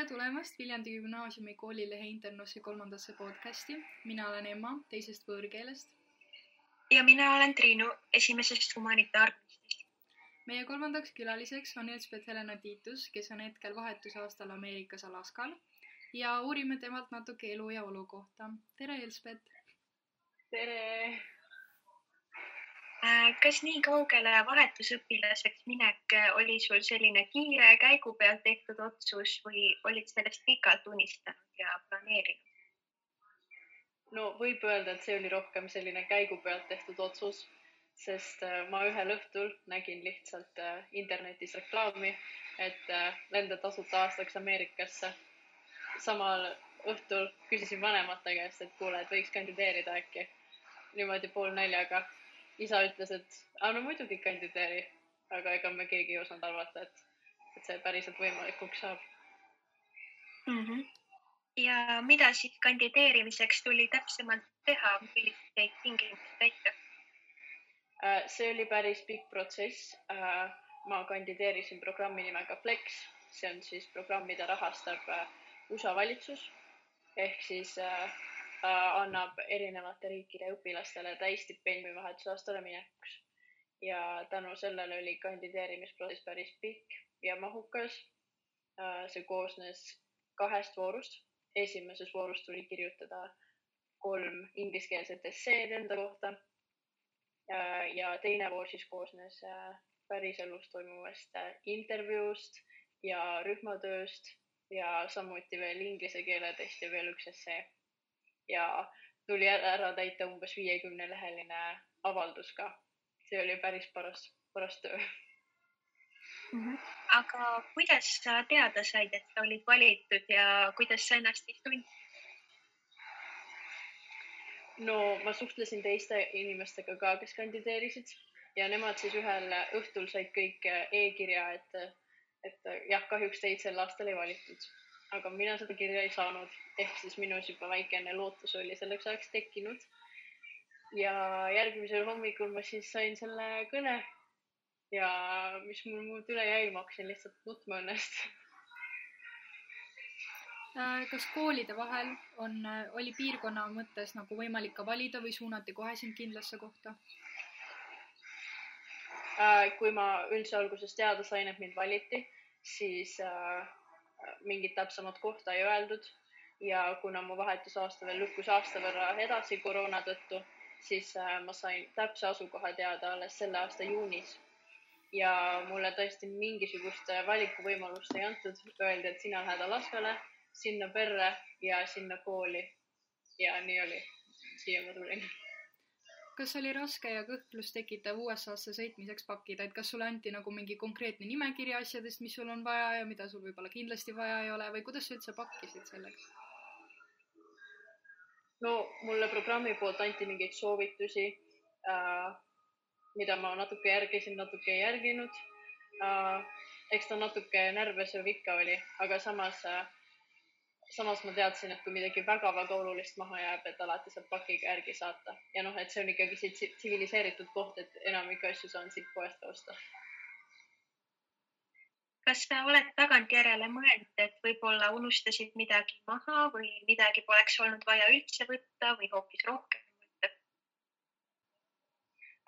tere tulemast Viljandi Gümnaasiumi koolilehe Internossi kolmandasse podcasti. mina olen Emma teisest võõrkeelest. ja mina olen Triinu esimesest humanitaarkunstist. meie kolmandaks külaliseks on Elspeth Helena Tiitus, kes on hetkel vahetusaastal Ameerikas Alaskal ja uurime temalt natuke elu ja olu kohta. tere, Elspeth. tere kas nii kaugele vahetusõpilaseks minek äh, oli sul selline kiire käigu pealt tehtud otsus või olid sellest pikalt unistanud ja planeerinud? no võib öelda, et see oli rohkem selline käigu pealt tehtud otsus, sest äh, ma ühel õhtul nägin lihtsalt internetis reklaami, et lenda tasuta aastaks Ameerikasse. samal õhtul küsisin vanemate käest, et kuule, et võiks kandideerida äkki niimoodi poolnäljaga isa ütles, et aa, no muidugi kandideeri, aga ega me keegi ei osanud arvata, et, et see päriselt võimalikuks saab mm. -hmm. ja mida siis kandideerimiseks tuli täpsemalt teha, milliseid tingimusi täita? Äh, see oli päris pikk protsess. Äh, ma kandideerisin programmi nimega Flex, see on siis programm, mida rahastab äh, USA valitsus ehk siis annab erinevate riikide õpilastele täisstipendiumi vahetusaastale minekuks. ja tänu sellele oli kandideerimisprotsess päris pikk ja mahukas. Äh, see koosnes kahest voorust. esimeses voorus tuli kirjutada kolm ingliskeelset esseed enda kohta. Äh, ja teine voor siis koosnes äh, päriselus toimuvast intervjuust ja rühmatööst ja samuti veel inglise keele test ja veel üks essee ja tuli ära täita umbes viiekümne leheline avaldus ka. see oli päris paras, paras töö mm. -hmm. aga kuidas sa teada said, et sa olid valitud ja kuidas sa ennast siis tundsid? no ma suhtlesin teiste inimestega ka, kes kandideerisid ja nemad siis ühel õhtul said kõik e-kirja, et, et jah, kahjuks teid sel aastal ei valitud aga mina seda kirja ei saanud, ehk siis minus juba väikene lootus oli selleks ajaks tekkinud. ja järgmisel hommikul ma siis sain selle kõne ja mis mul muud üle jäi, ma hakkasin lihtsalt nutma õnnest äh, kas koolide vahel on, äh, oli piirkonna mõttes nagu võimalik ka valida või suunati kohe sind kindlasse kohta? Äh, kui ma üldse alguses teada sain, et mind valiti, siis mingit täpsemat kohta ei öeldud ja kuna mu vahetusaasta veel lükkus aasta võrra edasi koroona tõttu, siis äh, ma sain täpse asukoha teada alles selle aasta juunis. ja mulle tõesti mingisugust valikuvõimalust ei antud, öeldi, et sina lähed Alaskale, sinna perre ja sinna kooli. ja nii oli, siia ma tulin kas oli raske ja kõhklust tekitav USA-sse sõitmiseks pakkida, et kas sulle anti nagu mingi konkreetne nimekiri asjadest, mis sul on vaja ja mida sul võib-olla kindlasti vaja ei ole või kuidas sa üldse pakkisid selleks? No mulle programmi poolt anti mingeid soovitusi äh,, mida ma natuke järgisin, natuke ei järginud äh,. eks ta natuke närvesev ikka oli, aga samas äh, samas ma teadsin, et kui midagi väga-väga olulist maha jääb, et alati saab pakiga järgi saata ja noh, et see on ikkagi siit tsiviliseeritud koht, et enamik asju saan siit poest osta. Kas sa oled tagantjärele mõelnud, et võib-olla unustasid midagi maha või midagi poleks olnud vaja üldse võtta või hoopis rohkem võtta?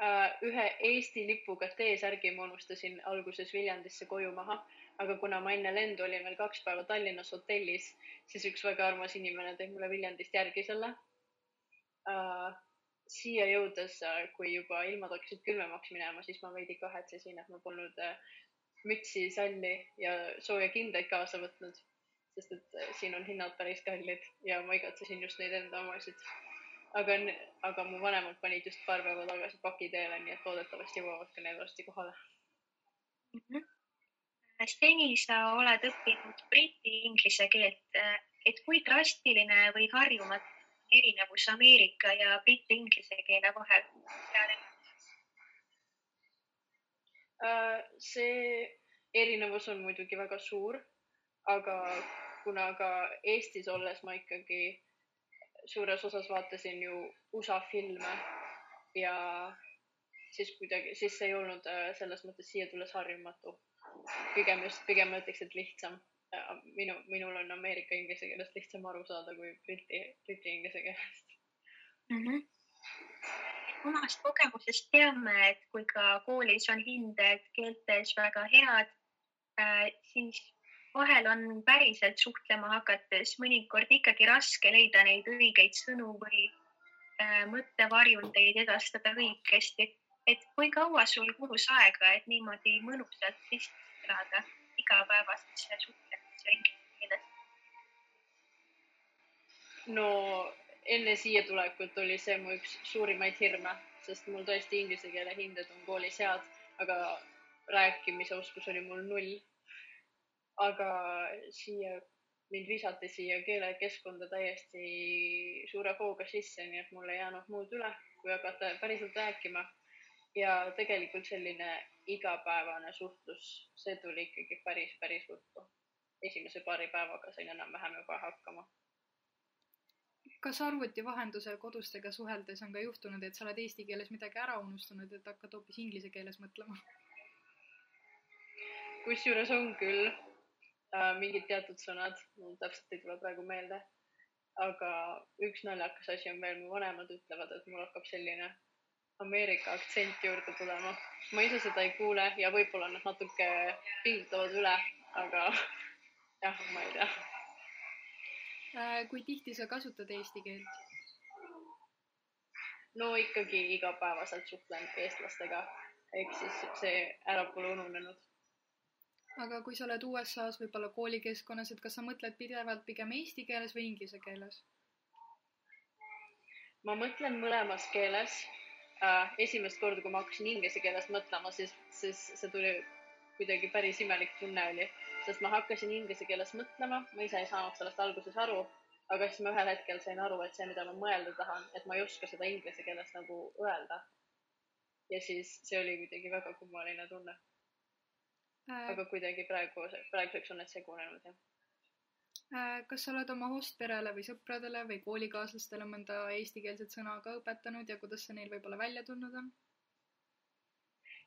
Äh, ühe Eesti lipuga T-särgi ma unustasin alguses Viljandisse koju maha aga kuna ma enne lendu olin veel kaks päeva Tallinnas hotellis, siis üks väga armas inimene tõi mulle Viljandist järgi selle uh,. siia jõudes, äh, kui juba ilmad hakkasid külmemaks minema, siis ma veidi kahetsesin, et ma polnud uh, mütsi, salli ja sooja kindaid kaasa võtnud, sest et uh, siin on hinnad päris kallid ja ma igatsesin just neid enda omasid. aga, aga mu vanemad panid just paar päeva tagasi paki teele, nii et loodetavasti jõuavad ka need varsti kohale mm. -hmm seni sa oled õppinud briti-inglise keelt, et kui drastiline või harjumatu erinevus Ameerika ja briti-inglise keele vahel? Äh, see erinevus on muidugi väga suur, aga kuna ka Eestis olles ma ikkagi suures osas vaatasin ju USA filme ja siis kuidagi, siis ei olnud äh, selles mõttes siia tulles harjumatu pigem just, pigem ma ütleks, et lihtsam minu, minul on Ameerika inglise keelest lihtsam aru saada kui briti, briti inglise keelest mm. -hmm. Omast kogemusest teame, et kui ka koolis on hinded keeltes väga head äh,, siis vahel on päriselt suhtlema hakates mõnikord ikkagi raske leida neid õigeid sõnu või äh, mõttevarjundeid edastada õigesti. et kui kaua sul kulus aega, et niimoodi mõnusalt sisse elada igapäevasesse suhtlemisse inglise keeles? no enne siia tulekut oli see mu üks suurimaid hirme, sest mul tõesti inglise keele hinded on koolis head, aga rääkimise oskus oli mul null aga siia, mind visati siia keelekeskkonda täiesti suure hooga sisse, nii et mul ei jäänud muud üle, kui hakata päriselt rääkima. ja tegelikult selline igapäevane suhtlus, see tuli ikkagi päris, päris ruttu. esimese paari päevaga sain enam-vähem juba hakkama kas arvuti vahendusel kodustega suheldes on ka juhtunud, et sa oled eesti keeles midagi ära unustanud, et hakkad hoopis inglise keeles mõtlema? kusjuures on küll, äh, mingid teatud sõnad, mul täpselt ei tule praegu meelde. aga üks naljakas asi on veel, mu vanemad ütlevad, et mul hakkab selline Ameerika aktsent juurde tulema. ma ise seda ei kuule ja võib-olla nad natuke pingutavad üle, aga jah, ma ei tea. Kui tihti sa kasutad eesti keelt? no ikkagi igapäevaselt suhtlen eestlastega, ehk siis see ära pole ununenud aga kui sa oled USA-s võib-olla koolikeskkonnas, et kas sa mõtled pidevalt pigem eesti keeles või inglise keeles? ma mõtlen mõlemas keeles äh,. esimest korda, kui ma hakkasin inglise keeles mõtlema, siis, siis see tuli kuidagi päris imelik tunne oli, sest ma hakkasin inglise keeles mõtlema, ma ise ei saanud sellest alguses aru, aga siis ma ühel hetkel sain aru, et see, mida ma mõelda tahan, et ma ei oska seda inglise keeles nagu öelda. ja siis see oli kuidagi väga kummaline tunne äh,. aga kuidagi praegu, praeguseks on need segunenud, jah äh,. kas sa oled oma hostperele või sõpradele või koolikaaslastele mõnda eestikeelset sõna ka õpetanud ja kuidas see neil võib-olla välja tulnud on?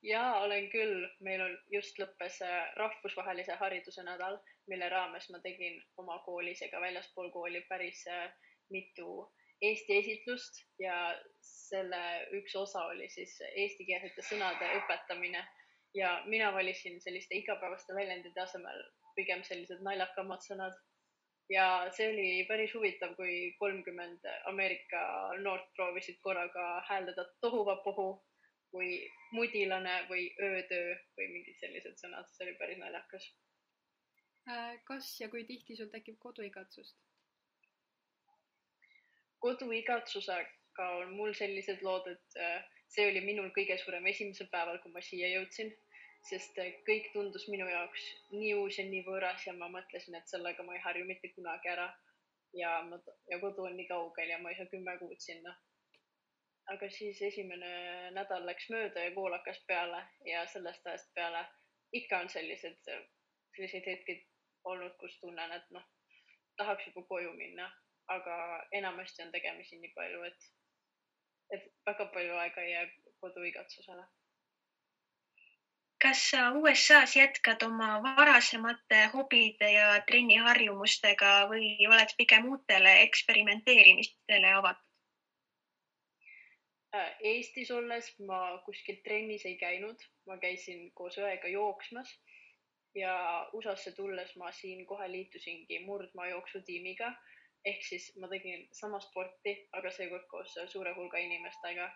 Ja olen küll, meil on just lõppes äh, rahvusvahelise hariduse nädal, mille raames ma tegin oma koolis ja ka väljaspool kooli päris äh, mitu Eesti esitlust ja selle üks osa oli siis eestikeelsete sõnade õpetamine. Ja mina valisin selliste igapäevaste väljendite asemel pigem sellised naljakamad sõnad. ja see oli päris huvitav, kui kolmkümmend Ameerika noort proovisid korraga hääldada tohuvapohu või mudilane või öötöö või mingid sellised sõnad, see oli päris naljakas. Äh, kas ja kui tihti sul tekib koduigatsust? koduigatsusega on mul sellised lood, et äh, see oli minul kõige suurem esimesel päeval, kui ma siia jõudsin sest äh, kõik tundus minu jaoks nii uus ja nii võõras ja ma mõtlesin, et sellega ma ei harju mitte kunagi ära. ja ma, ja kodu on nii kaugel ja ma ei saa kümme kuud sinna. Aga siis esimene nädal läks mööda ja kool hakkas peale ja sellest ajast peale ikka on sellised, selliseid hetki olnud, kus tunnen, et noh, tahaks juba koju minna, aga enamasti on tegemisi nii palju, et, et väga palju aega ei jää koduigatsusele kas sa USA-s jätkad oma varasemate hobide ja trenniharjumustega või oled pigem uutele eksperimenteerimistele avatud? Äh, Eestis olles ma kuskil trennis ei käinud, ma käisin koos õega jooksmas ja USA-sse tulles ma siin kohe liitusingi murdmaajooksu-tiimiga ehk siis ma tegin sama sporti, aga seekord koos suure hulga inimestega.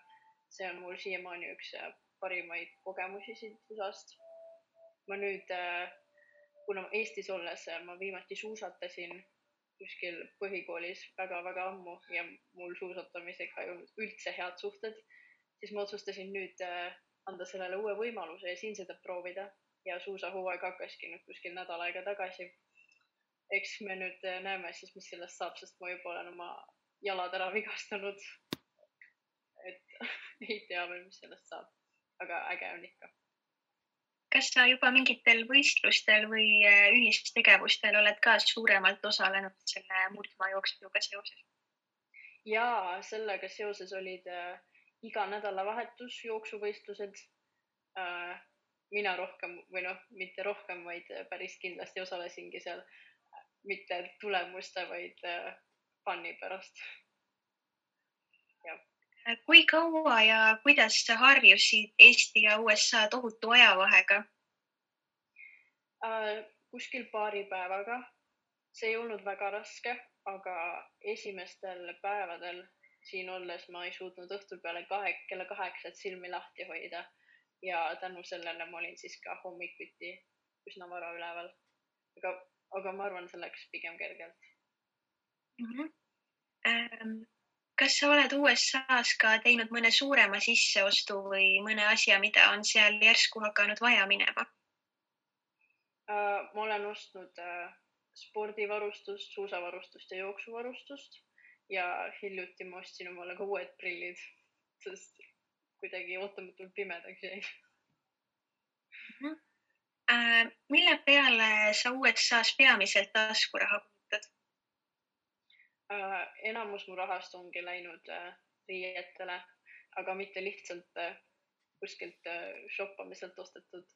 see on mul siiamaani üks parimaid kogemusi siit USA-st. ma nüüd, äh, kuna Eestis olles äh, ma viimati suusatasin kuskil põhikoolis väga-väga ammu ja mul suusatamisega ei olnud üldse head suhted, siis ma otsustasin nüüd äh, anda sellele uue võimaluse ja siin seda proovida ja suusahooaeg hakkaski nüüd kuskil nädal aega tagasi. eks me nüüd näeme siis, mis sellest saab, sest ma juba olen oma jalad ära vigastanud. et ei tea veel, mis sellest saab aga äge on ikka. Kas sa juba mingitel võistlustel või äh, ühistegevustel oled ka suuremalt osalenud selle murdmaajooksuga seoses? ja sellega seoses olid äh, iga nädalavahetus jooksuvõistlused äh,. mina rohkem või noh, mitte rohkem, vaid päris kindlasti osalesingi seal mitte tulemuste, vaid fun'i pärast. Kui kaua ja kuidas sa harjusid Eesti ja USA tohutu ajavahega äh,? kuskil paari päevaga. see ei olnud väga raske, aga esimestel päevadel siin olles ma ei suutnud õhtul peale kahe, kella kaheksat silmi lahti hoida ja tänu sellele ma olin siis ka hommikuti üsna vara üleval. aga, aga ma arvan, see läks pigem kergelt mm. -hmm. Ähm, kas sa oled USA-s ka teinud mõne suurema sisseostu või mõne asja, mida on seal järsku hakanud vaja minema äh,? ma olen ostnud äh, spordivarustust, suusavarustust ja jooksuvarustust ja hiljuti ma ostsin omale ka uued prillid, sest kuidagi ootamatult pimedaks jäi mm. -hmm. Äh, mille peale sa USA-s peamiselt taskuraha äh,? enamus mu rahast ongi läinud äh, riietele, aga mitte lihtsalt äh, kuskilt äh, shoppamiselt ostetud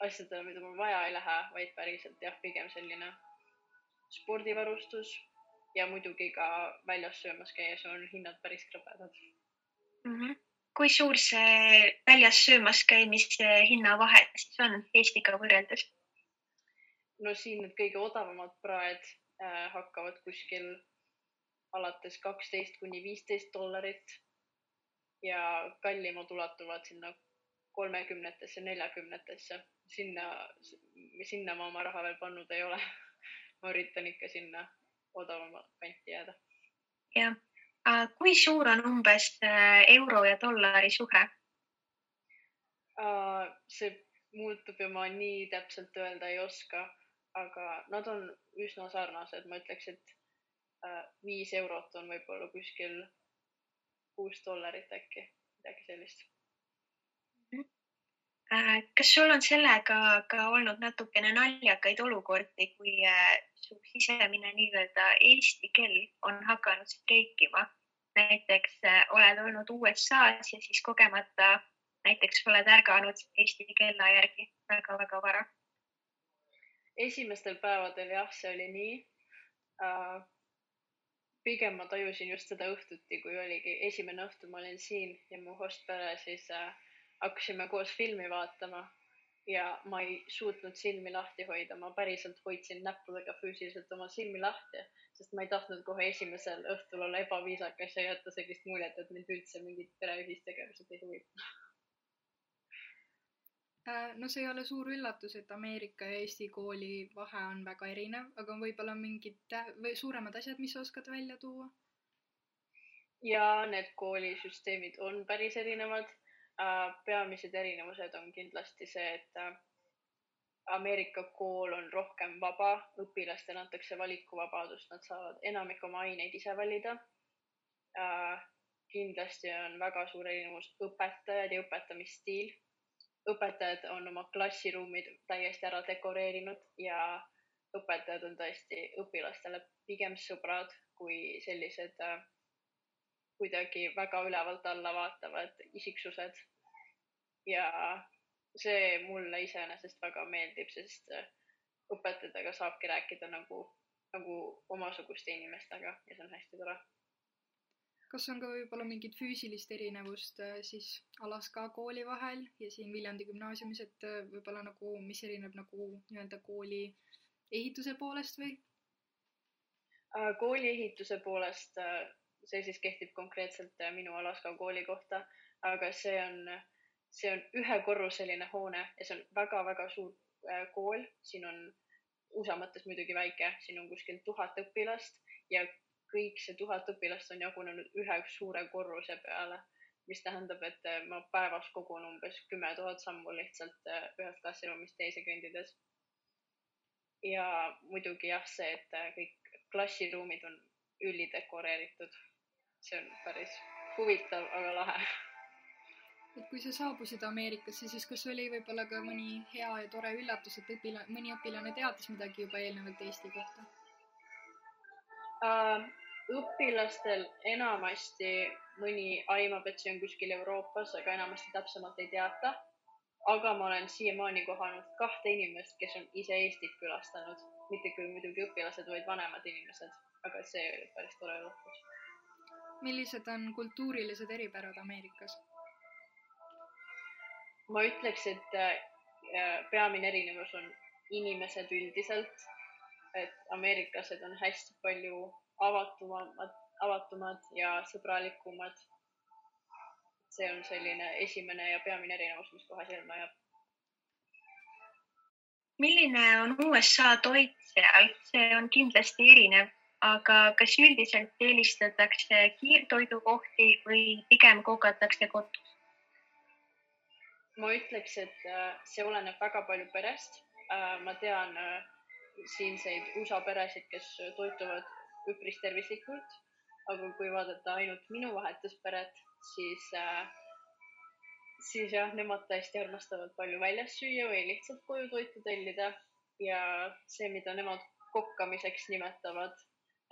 asjadele, mida mul vaja ei lähe, vaid päriselt jah, pigem selline spordivarustus ja muidugi ka väljas söömas käies on hinnad päris krõbedad mm. -hmm. kui suur see väljas söömas käimise hinnavahe siis on Eestiga võrreldes? no siin need kõige odavamad praed äh, hakkavad kuskil alates kaksteist kuni viisteist dollarit ja kallimad ulatuvad sinna kolmekümnetesse, neljakümnetesse. sinna, sinna ma oma raha veel pannud ei ole ma üritan ikka sinna odavama kanti jääda. jah, kui suur on umbes äh, euro ja dollari suhe? see muutub ja ma nii täpselt öelda ei oska, aga nad on üsna sarnased, ma ütleks, et viis eurot on võib-olla kuskil kuus dollarit äkki, midagi sellist Äh, kas sul on sellega ka olnud natukene naljakaid olukordi, kui äh, su sisemine nii-öelda eesti kell on hakanud streikima? näiteks äh, oled olnud USA-s ja siis kogemata näiteks oled ärganud Eesti kella järgi väga-väga vara? esimestel päevadel jah, see oli nii uh,. Pigem ma tajusin just seda õhtuti, kui oligi esimene õhtu, ma olin siin ja mu host pere siis uh, hakkasime koos filmi vaatama ja ma ei suutnud silmi lahti hoida, ma päriselt hoidsin näppudega füüsiliselt oma silmi lahti, sest ma ei tahtnud kohe esimesel õhtul olla ebaviisakas ja jätta sellist muljet, et mind üldse mingid pere ühistegevused ei huvita. Äh, no see ei ole suur üllatus, et Ameerika ja Eesti kooli vahe on väga erinev, aga võib-olla mingid või suuremad asjad, mis sa oskad välja tuua? ja need koolisüsteemid on päris erinevad Äh, peamised erinevused on kindlasti see, et äh, Ameerika kool on rohkem vaba, õpilastele antakse valikuvabadust, nad saavad enamik oma aineid ise valida. Kindlasti on väga suur erinevus õpetajad ja õpetamisstiil. Õpetajad on oma klassiruumid täiesti ära dekoreerinud ja õpetajad on tõesti õpilastele pigem sõbrad kui sellised kuidagi väga ülevalt alla vaatavad isiksused. ja see mulle iseenesest väga meeldib, sest äh, õpetajatega saabki rääkida nagu, nagu omasuguste inimestega ja see on hästi tore. Kas on ka võib-olla mingit füüsilist erinevust äh, siis Alaska kooli vahel ja siin Viljandi gümnaasiumis, et äh, võib-olla nagu, mis erineb nagu nii-öelda kooli ehituse poolest või? kooli ehituse poolest see siis kehtib konkreetselt äh, minu Alaska kooli kohta, aga see on, see on ühekorruseline hoone ja see on väga-väga suur äh, kool, siin on USA mõttes muidugi väike, siin on kuskil tuhat õpilast ja kõik see tuhat õpilast on jagunenud ühe suure korruse peale, mis tähendab, et äh, ma päevas kogun umbes kümme tuhat sammu lihtsalt ühest klassiruumist teise kõndides. ja muidugi jah, see, et kõik klassiruumid on ülidekoreeritud see on päris huvitav, aga lahe. et kui sa saabusid Ameerikasse, siis kas oli võib-olla ka mõni hea ja tore üllatus, et õpilane, mõni õpilane teadis midagi juba eelnevalt Eesti kohta? Õpilastel enamasti mõni aimab, et see on kuskil Euroopas, aga enamasti täpsemalt ei teata aga ma olen siiamaani kohanud kahte inimest, kes on ise Eestit külastanud, mitte küll muidugi õpilased, vaid vanemad inimesed, aga see oli päris tore üllatus. millised on kultuurilised eripärad Ameerikas? ma ütleks, et äh, peamine erinevus on inimesed üldiselt, et ameeriklased on hästi palju avatumad, avatumad ja sõbralikumad see on selline esimene ja peamine erinevus, mis kohe silma jääb. milline on USA toit seal, see on kindlasti erinev, aga kas üldiselt eelistatakse kiirtoidukohti või pigem kokatakse kodus? ma ütleks, et äh, see oleneb väga palju perest. Äh, ma tean äh, siinseid USA peresid, kes toituvad üpris tervislikult, aga kui vaadata ainult minu vahetusperet, siis äh,, siis jah, nemad tõesti armastavad palju väljas süüa või lihtsalt koju toitu tellida ja see, mida nemad kokkamiseks nimetavad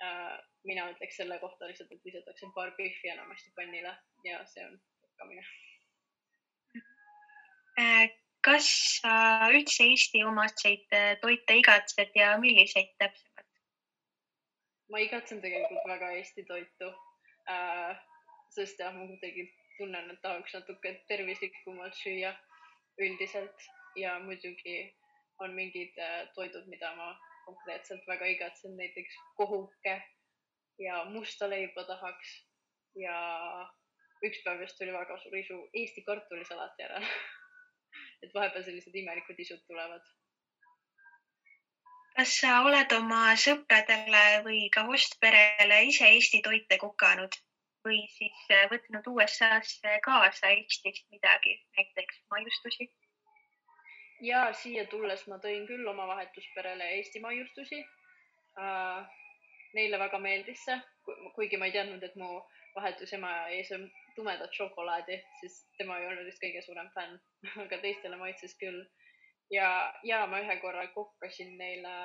äh,, mina ütleks selle kohta lihtsalt, et visatakse paar pihvi enamasti pannile ja see on kokkamine äh,. Kas sa üldse Eesti omaseid äh, toite igatsed ja milliseid täpsemalt? ma igatsen tegelikult väga Eesti toitu. Äh, sest jah, ma kuidagi tunnen, et tahaks natuke tervislikumalt süüa üldiselt. Ja muidugi on mingid äh, toidud, mida ma konkreetselt väga igatsen, näiteks kohuke ja musta leiba tahaks. Ja üks päev just tuli väga suur isu Eesti kartulisalati järele et vahepeal sellised imelikud isud tulevad. kas sa oled oma sõpradele või ka hostperele ise Eesti toite kukanud? või siis äh, võtnud USA-sse kaasa Eestist midagi, näiteks maiustusi? ja siia tulles ma tõin küll oma vahetusperele Eesti maiustusi äh,. Neile väga meeldis see, kuigi ma ei teadnud, et mu vahetusema ees on tumedat šokolaadi, siis tema ei olnud vist kõige suurem fänn aga teistele maitses küll. ja, ja ma ühe korra kokkasin neile,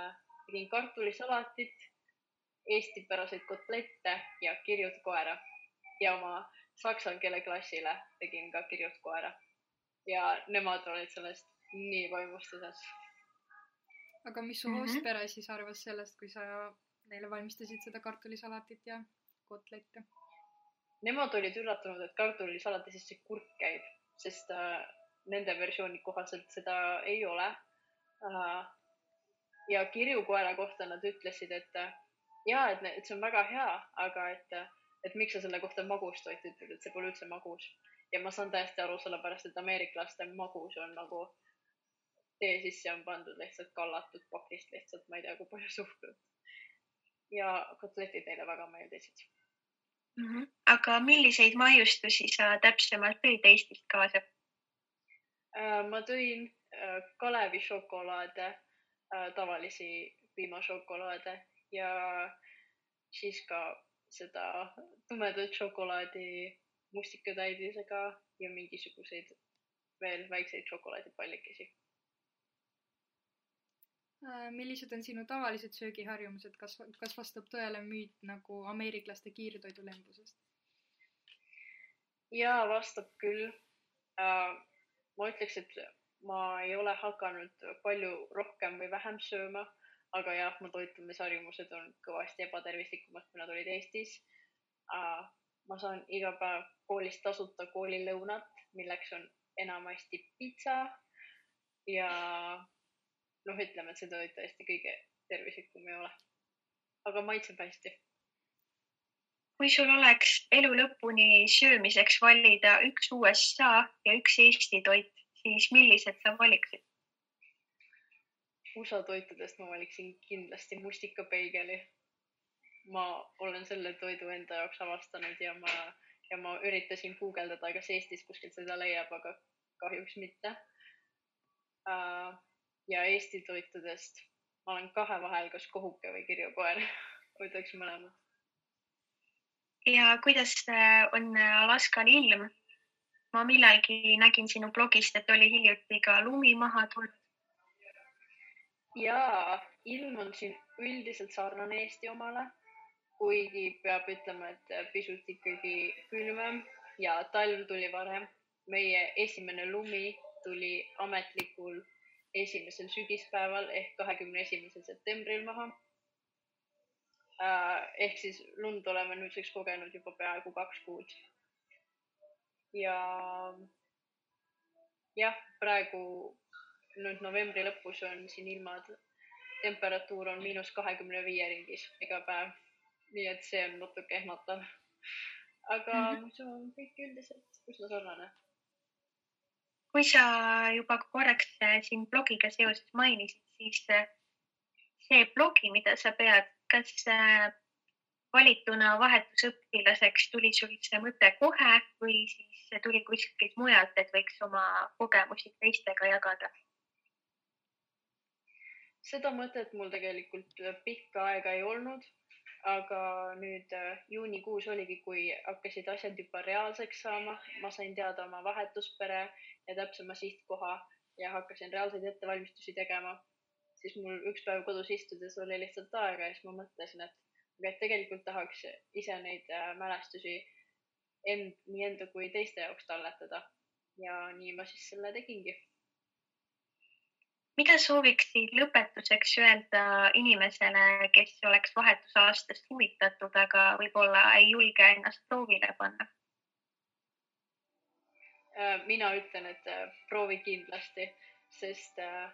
tegin kartulisalatit, eestipäraseid kotlette ja kirjut koera ja oma saksa keele klassile tegin ka kirjutuskoera ja nemad olid sellest nii vaimustuses. aga mis su mm -hmm. hostpere siis arvas sellest, kui sa neile valmistasid seda kartulisalatit ja kotlette? Nemad olid üllatunud, et kartulisalati sisse kurk käib, sest äh, nende versiooni kohaselt seda ei ole äh,. ja kirjukoera kohta nad ütlesid, et äh, ja et, et see on väga hea, aga et äh, et miks sa selle kohta magustoit ütled, et see pole üldse magus. ja ma saan täiesti aru, sellepärast et ameeriklaste magus on nagu tee sisse on pandud lihtsalt kallatud pakist lihtsalt, ma ei tea, kui palju suhkrut. ja kotletid neile väga meeldisid mm. -hmm. aga milliseid maiustusi sa täpsemalt tõid Eestist kaasa? Äh, ma tõin äh, Kalevi šokolaade, äh, tavalisi piimašokolaade ja siis ka seda tumedat šokolaadi mustikatäidisega ja mingisuguseid veel väikseid šokolaadipallikesi. Äh, millised on sinu tavalised söögiharjumused, kas, kas vastab tõele müüt nagu ameeriklaste kiirtoidulembusest? ja vastab küll äh,. ma ütleks, et ma ei ole hakanud palju rohkem või vähem sööma aga jah, mu toitumisharjumused on kõvasti ebatervislikumad, kui nad olid Eestis. ma saan iga päev koolist tasuta koolilõunat, milleks on enamasti pitsa ja noh, ütleme, et see toit tõesti kõige tervislikum ei ole. aga maitseb hästi. kui sul oleks elu lõpuni söömiseks valida üks USA ja üks Eesti toit, siis millised sa valiksid? USA toitudest ma valiksin kindlasti mustikapeigeli. ma olen selle toidu enda jaoks avastanud ja ma, ja ma üritasin guugeldada, kas Eestis kuskilt seda leiab, aga kahjuks mitte. Äh, ja Eesti toitudest ma olen kahe vahel, kas kohuke või kirjukoer võtaks mõlemad. ja kuidas äh, on Alaskal ilm? ma millalgi nägin sinu blogist, et oli hiljuti ka lumi maha tulnud ja ilm on siin üldiselt sarnane Eesti omale, kuigi peab ütlema, et pisut ikkagi külmem ja talv tuli varem. meie esimene lumi tuli ametlikul esimesel sügispäeval ehk kahekümne esimesel septembril maha. ehk siis lund oleme nüüdseks kogenud juba peaaegu kaks kuud. ja jah, praegu nüüd novembri lõpus on siin ilmad, temperatuur on miinus kahekümne viie ringis iga päev. nii et see on natuke ehmatav. aga muidu on kõik üldiselt üsna sarnane. Kui sa juba korraks äh, siin blogiga seoses mainisid, siis äh, see blogi, mida sa pead, kas äh, valituna vahetusõpilaseks tuli sul see mõte kohe või siis tuli kuskilt mujalt, et võiks oma kogemusi teistega jagada? seda mõtet mul tegelikult pikka aega ei olnud, aga nüüd äh, juunikuus oligi, kui hakkasid asjad juba reaalseks saama, ma sain teada oma vahetuspere ja täpsema sihtkoha ja hakkasin reaalseid ettevalmistusi tegema, siis mul üks päev kodus istudes oli lihtsalt aega ja siis ma mõtlesin, et, et tegelikult tahaks ise neid äh, mälestusi end, nii enda kui teiste jaoks talletada. ja nii ma siis selle tegingi mida sooviksid lõpetuseks öelda inimesele, kes oleks vahetusaastast huvitatud, aga võib-olla ei julge ennast proovile panna? Äh, mina ütlen, et äh, proovi kindlasti, sest äh,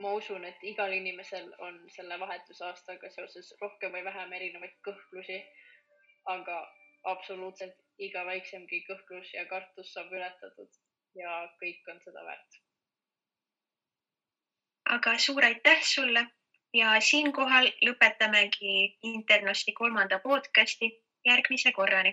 ma usun, et igal inimesel on selle vahetusaastaga seoses rohkem või vähem erinevaid kõhklusi, aga absoluutselt iga väiksemgi kõhklus ja kartus saab ületatud ja kõik on seda väärt aga suur aitäh sulle! Ja siinkohal lõpetamegi Internosti kolmanda podcasti järgmise korrani